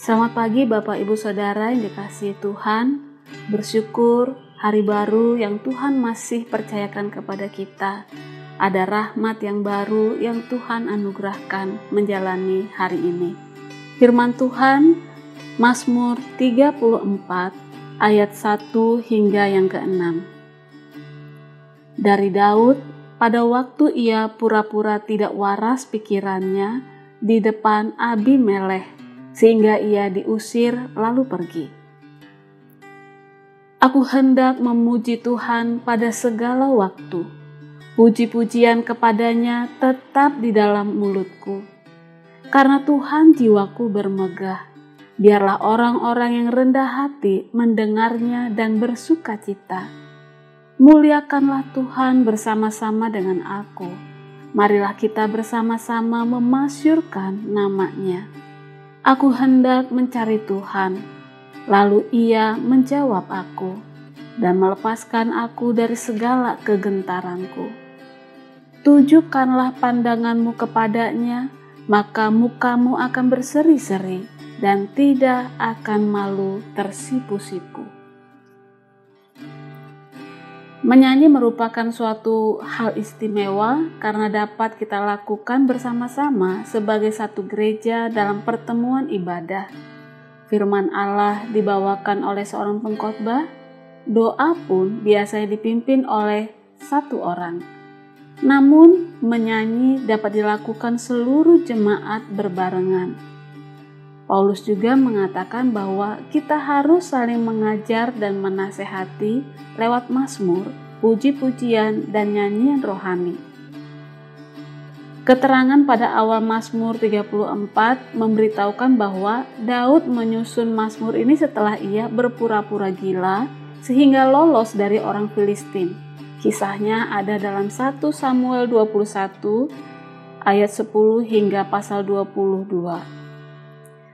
Selamat pagi Bapak Ibu Saudara yang dikasihi Tuhan. Bersyukur hari baru yang Tuhan masih percayakan kepada kita. Ada rahmat yang baru yang Tuhan anugerahkan menjalani hari ini. Firman Tuhan Mazmur 34 ayat 1 hingga yang ke-6. Dari Daud, pada waktu ia pura-pura tidak waras pikirannya di depan Abi Melech sehingga ia diusir lalu pergi. Aku hendak memuji Tuhan pada segala waktu. Puji-pujian kepadanya tetap di dalam mulutku. Karena Tuhan jiwaku bermegah. Biarlah orang-orang yang rendah hati mendengarnya dan bersuka cita. Muliakanlah Tuhan bersama-sama dengan aku. Marilah kita bersama-sama memasyurkan namanya. Aku hendak mencari Tuhan. Lalu ia menjawab aku dan melepaskan aku dari segala kegentaranku. Tujukanlah pandanganmu kepadanya, maka mukamu akan berseri-seri dan tidak akan malu tersipu-sipu. Menyanyi merupakan suatu hal istimewa karena dapat kita lakukan bersama-sama sebagai satu gereja dalam pertemuan ibadah. Firman Allah dibawakan oleh seorang pengkhotbah, doa pun biasanya dipimpin oleh satu orang. Namun, menyanyi dapat dilakukan seluruh jemaat berbarengan. Paulus juga mengatakan bahwa kita harus saling mengajar dan menasehati lewat mazmur, puji-pujian, dan nyanyian rohani. Keterangan pada awal Mazmur 34 memberitahukan bahwa Daud menyusun Mazmur ini setelah ia berpura-pura gila sehingga lolos dari orang Filistin. Kisahnya ada dalam 1 Samuel 21 ayat 10 hingga pasal 22.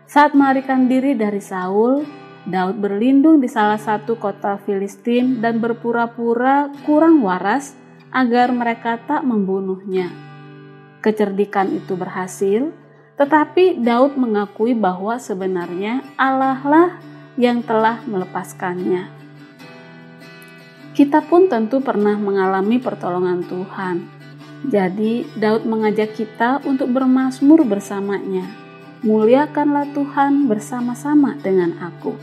Saat melarikan diri dari Saul, Daud berlindung di salah satu kota Filistin dan berpura-pura kurang waras agar mereka tak membunuhnya. Kecerdikan itu berhasil, tetapi Daud mengakui bahwa sebenarnya Allah lah yang telah melepaskannya. Kita pun tentu pernah mengalami pertolongan Tuhan. Jadi, Daud mengajak kita untuk bermasmur bersamanya muliakanlah Tuhan bersama-sama dengan aku.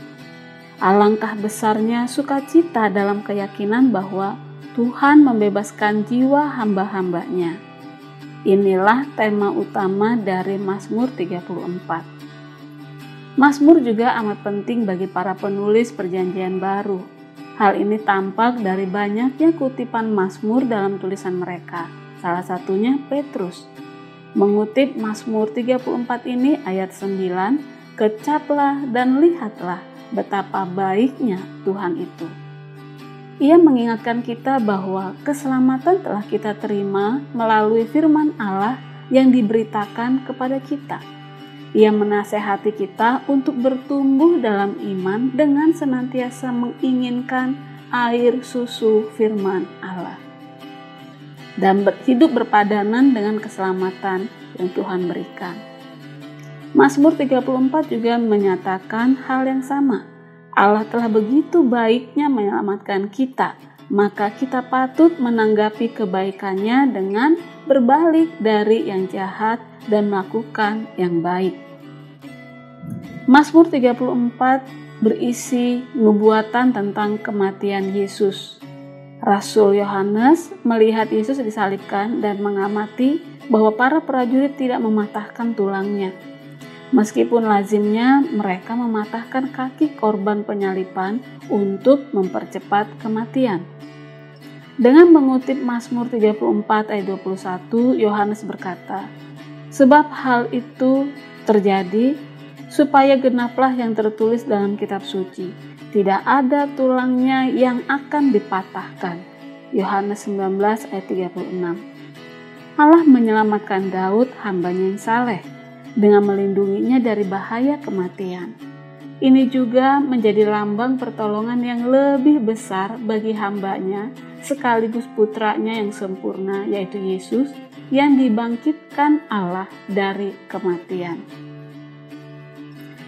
Alangkah besarnya sukacita dalam keyakinan bahwa Tuhan membebaskan jiwa hamba-hambanya. Inilah tema utama dari Mazmur 34. Mazmur juga amat penting bagi para penulis perjanjian baru. Hal ini tampak dari banyaknya kutipan Mazmur dalam tulisan mereka. Salah satunya Petrus Mengutip Mazmur 34 ini ayat 9, kecaplah dan lihatlah betapa baiknya Tuhan itu. Ia mengingatkan kita bahwa keselamatan telah kita terima melalui firman Allah yang diberitakan kepada kita. Ia menasehati kita untuk bertumbuh dalam iman dengan senantiasa menginginkan air susu firman Allah dan hidup berpadanan dengan keselamatan yang Tuhan berikan. Mazmur 34 juga menyatakan hal yang sama. Allah telah begitu baiknya menyelamatkan kita, maka kita patut menanggapi kebaikannya dengan berbalik dari yang jahat dan melakukan yang baik. Mazmur 34 berisi nubuatan tentang kematian Yesus Rasul Yohanes melihat Yesus disalibkan dan mengamati bahwa para prajurit tidak mematahkan tulangnya. Meskipun lazimnya mereka mematahkan kaki korban penyalipan untuk mempercepat kematian. Dengan mengutip Mazmur 34 ayat 21, Yohanes berkata, Sebab hal itu terjadi supaya genaplah yang tertulis dalam kitab suci tidak ada tulangnya yang akan dipatahkan. Yohanes 19 ayat 36 Allah menyelamatkan Daud hambanya yang saleh dengan melindunginya dari bahaya kematian. Ini juga menjadi lambang pertolongan yang lebih besar bagi hambanya sekaligus putranya yang sempurna yaitu Yesus yang dibangkitkan Allah dari kematian.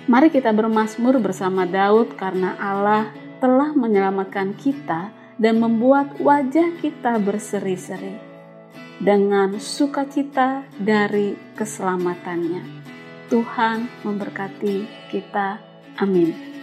Mari kita bermasmur bersama Daud karena Allah telah menyelamatkan kita dan membuat wajah kita berseri-seri dengan sukacita dari keselamatannya. Tuhan memberkati kita. Amin.